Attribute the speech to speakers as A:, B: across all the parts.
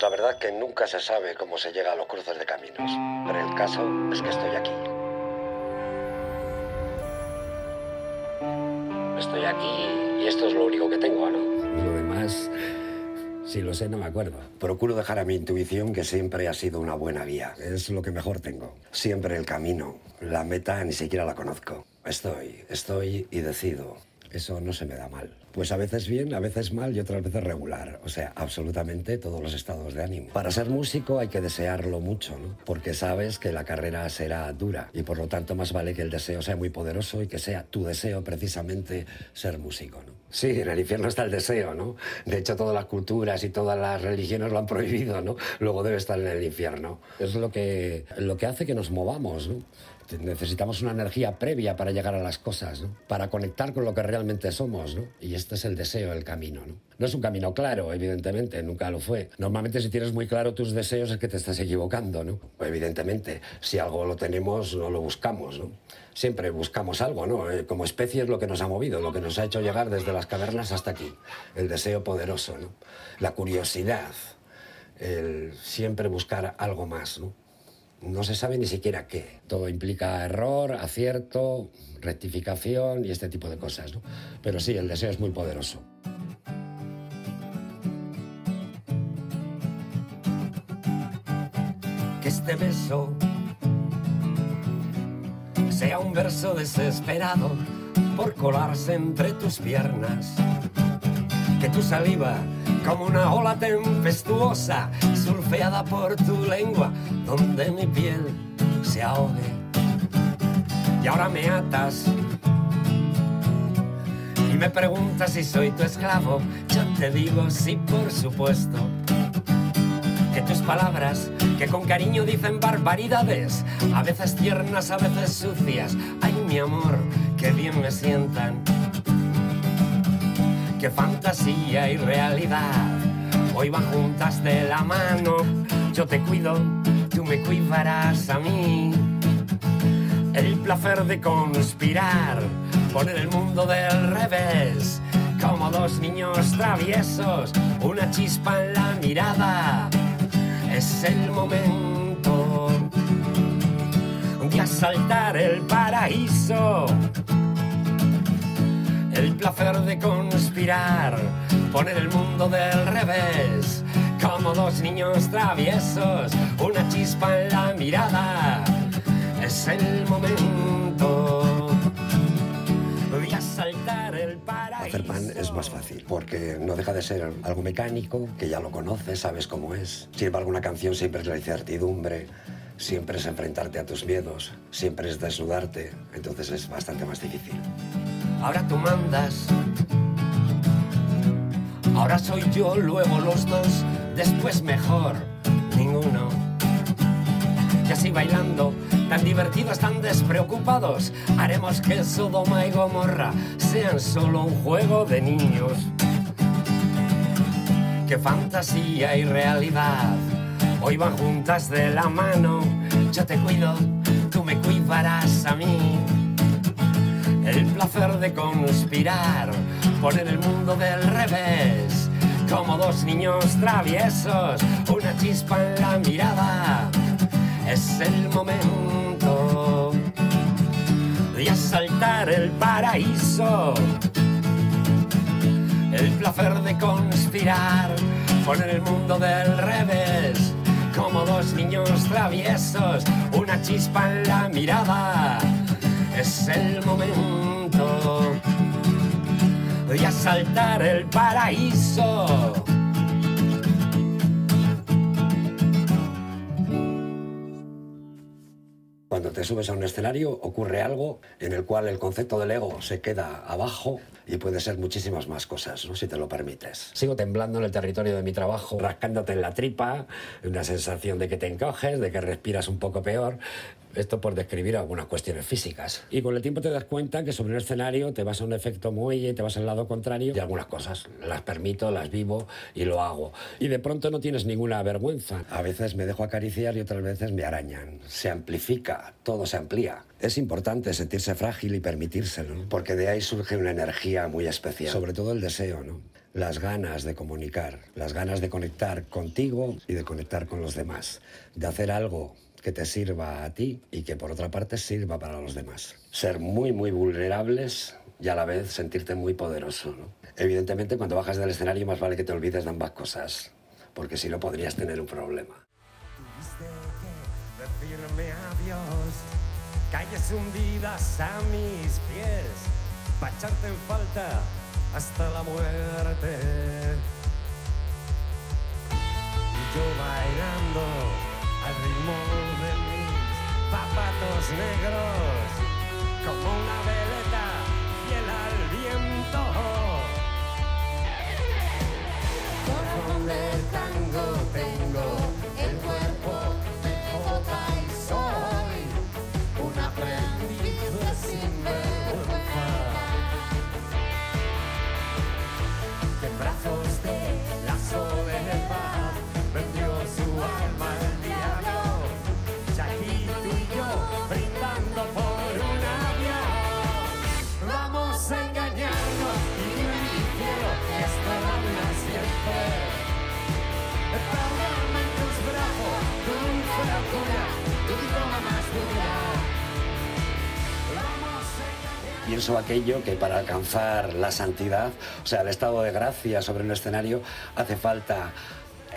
A: La verdad que nunca se sabe cómo se llega a los cruces de caminos. Pero el caso es que estoy aquí. Estoy aquí y esto es lo único que tengo, ¿no? Lo demás, si lo sé, no me acuerdo. Procuro dejar a mi intuición que siempre ha sido una buena guía. Es lo que mejor tengo. Siempre el camino. La meta ni siquiera la conozco. Estoy, estoy y decido. Eso no se me da mal. Pues a veces bien, a veces mal y otras veces regular. O sea, absolutamente todos los estados de ánimo. Para ser músico hay que desearlo mucho, ¿no? Porque sabes que la carrera será dura y por lo tanto más vale que el deseo sea muy poderoso y que sea tu deseo precisamente ser músico, ¿no? Sí, en el infierno está el deseo, ¿no? De hecho, todas las culturas y todas las religiones lo han prohibido, ¿no? Luego debe estar en el infierno. Es lo que, lo que hace que nos movamos, ¿no? necesitamos una energía previa para llegar a las cosas, ¿no? para conectar con lo que realmente somos. ¿no? Este es el deseo, el camino. ¿no? no es un camino claro, evidentemente, nunca lo fue. Normalmente si tienes muy claro tus deseos es que te estás equivocando. ¿no? Evidentemente, si algo lo tenemos, no lo buscamos. ¿no? Siempre buscamos algo, ¿no? Eh, como especie es lo que nos ha movido, lo que nos ha hecho llegar desde las cavernas hasta aquí. El deseo poderoso, ¿no? la curiosidad, el siempre buscar algo más. ¿no? No se sabe ni siquiera qué. Todo implica error, acierto, rectificación y este tipo de cosas. ¿no? Pero sí, el deseo es muy poderoso.
B: Que este beso sea un verso desesperado por colarse entre tus piernas. Que tu saliva como una ola tempestuosa surfeada por tu lengua, donde mi piel se ahogue. Y ahora me atas y me preguntas si soy tu esclavo. Yo te digo sí, por supuesto. Que tus palabras, que con cariño dicen barbaridades, a veces tiernas, a veces sucias, ay mi amor, que bien me sientan que fantasía y realidad hoy van juntas de la mano. Yo te cuido, tú me cuidarás a mí. El placer de conspirar, poner el mundo del revés, como dos niños traviesos, una chispa en la mirada. Es el momento de asaltar el paraíso el placer de conspirar, poner el mundo del revés, como dos niños traviesos, una chispa en la mirada. Es el momento de asaltar el paraíso.
A: Hacer pan es más fácil, porque no deja de ser algo mecánico, que ya lo conoces, sabes cómo es. Sin alguna canción siempre es la incertidumbre, siempre es enfrentarte a tus miedos, siempre es desnudarte, entonces es bastante más difícil
B: ahora tú mandas. Ahora soy yo, luego los dos, después mejor, ninguno. Y así bailando, tan divertidos, tan despreocupados, haremos que Sodoma y Gomorra sean solo un juego de niños. Que fantasía y realidad hoy van juntas de la mano. Yo te cuido, tú me cuidarás a mí el placer de conspirar, poner el mundo del revés, como dos niños traviesos, una chispa en la mirada. Es el momento de asaltar el paraíso. El placer de conspirar, poner el mundo del revés, como dos niños traviesos, una chispa en la mirada es el momento de asaltar el paraíso.
A: Cuando te subes a un escenario ocurre algo en el cual el concepto del ego se queda abajo y puede ser muchísimas más cosas, ¿no? si te lo permites. Sigo temblando en el territorio de mi trabajo, rascándote en la tripa, una sensación de que te encoges, de que respiras un poco peor, esto por describir algunas cuestiones físicas. Y con el tiempo te das cuenta que sobre un escenario te vas a un efecto muelle, te vas al lado contrario y algunas cosas las permito, las vivo y lo hago. Y de pronto no tienes ninguna vergüenza. A veces me dejo acariciar y otras veces me arañan. Se amplifica, todo se amplía. Es importante sentirse frágil y permitírselo, porque de ahí surge una energía muy especial. Sobre todo el deseo, ¿no? las ganas de comunicar, las ganas de conectar contigo y de conectar con los demás, de hacer algo que te sirva a ti y que por otra parte sirva para los demás. Ser muy, muy vulnerables y a la vez sentirte muy poderoso. Evidentemente, cuando bajas del escenario más vale que te olvides de ambas cosas, porque si no podrías tener un problema.
B: Tuviste que decirme adiós, calles hundidas a mis pies, echarte en falta hasta la muerte. Negros, como una
A: Pienso aquello que para alcanzar la santidad, o sea, el estado de gracia sobre el escenario, hace falta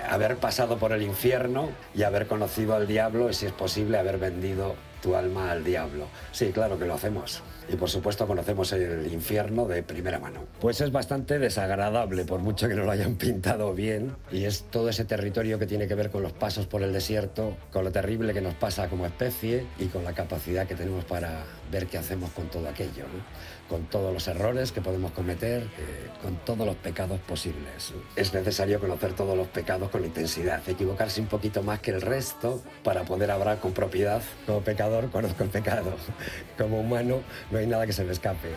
A: haber pasado por el infierno y haber conocido al diablo y, si es posible, haber vendido tu alma al diablo. Sí, claro que lo hacemos. Y por supuesto conocemos el infierno de primera mano. Pues es bastante desagradable, por mucho que no lo hayan pintado bien. Y es todo ese territorio que tiene que ver con los pasos por el desierto, con lo terrible que nos pasa como especie y con la capacidad que tenemos para ver qué hacemos con todo aquello. ¿no? Con todos los errores que podemos cometer, eh, con todos los pecados posibles. Es necesario conocer todos los pecados con intensidad, equivocarse un poquito más que el resto para poder hablar con propiedad. Como pecador conozco el pecado. Como humano no hay nada que se me escape.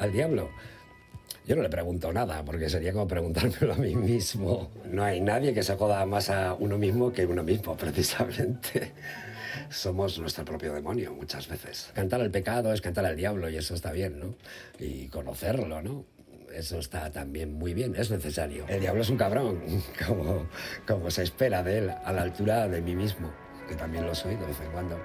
A: Al diablo. Yo no le pregunto nada, porque sería como preguntármelo a mí mismo. No hay nadie que se joda más a uno mismo que uno mismo, precisamente. Somos nuestro propio demonio muchas veces. Cantar al pecado es cantar al diablo y eso está bien, ¿no? Y conocerlo, ¿no? Eso está también muy bien, es necesario. El diablo es un cabrón, como, como se espera de él, a la altura de mí mismo, que también lo soy de vez en cuando.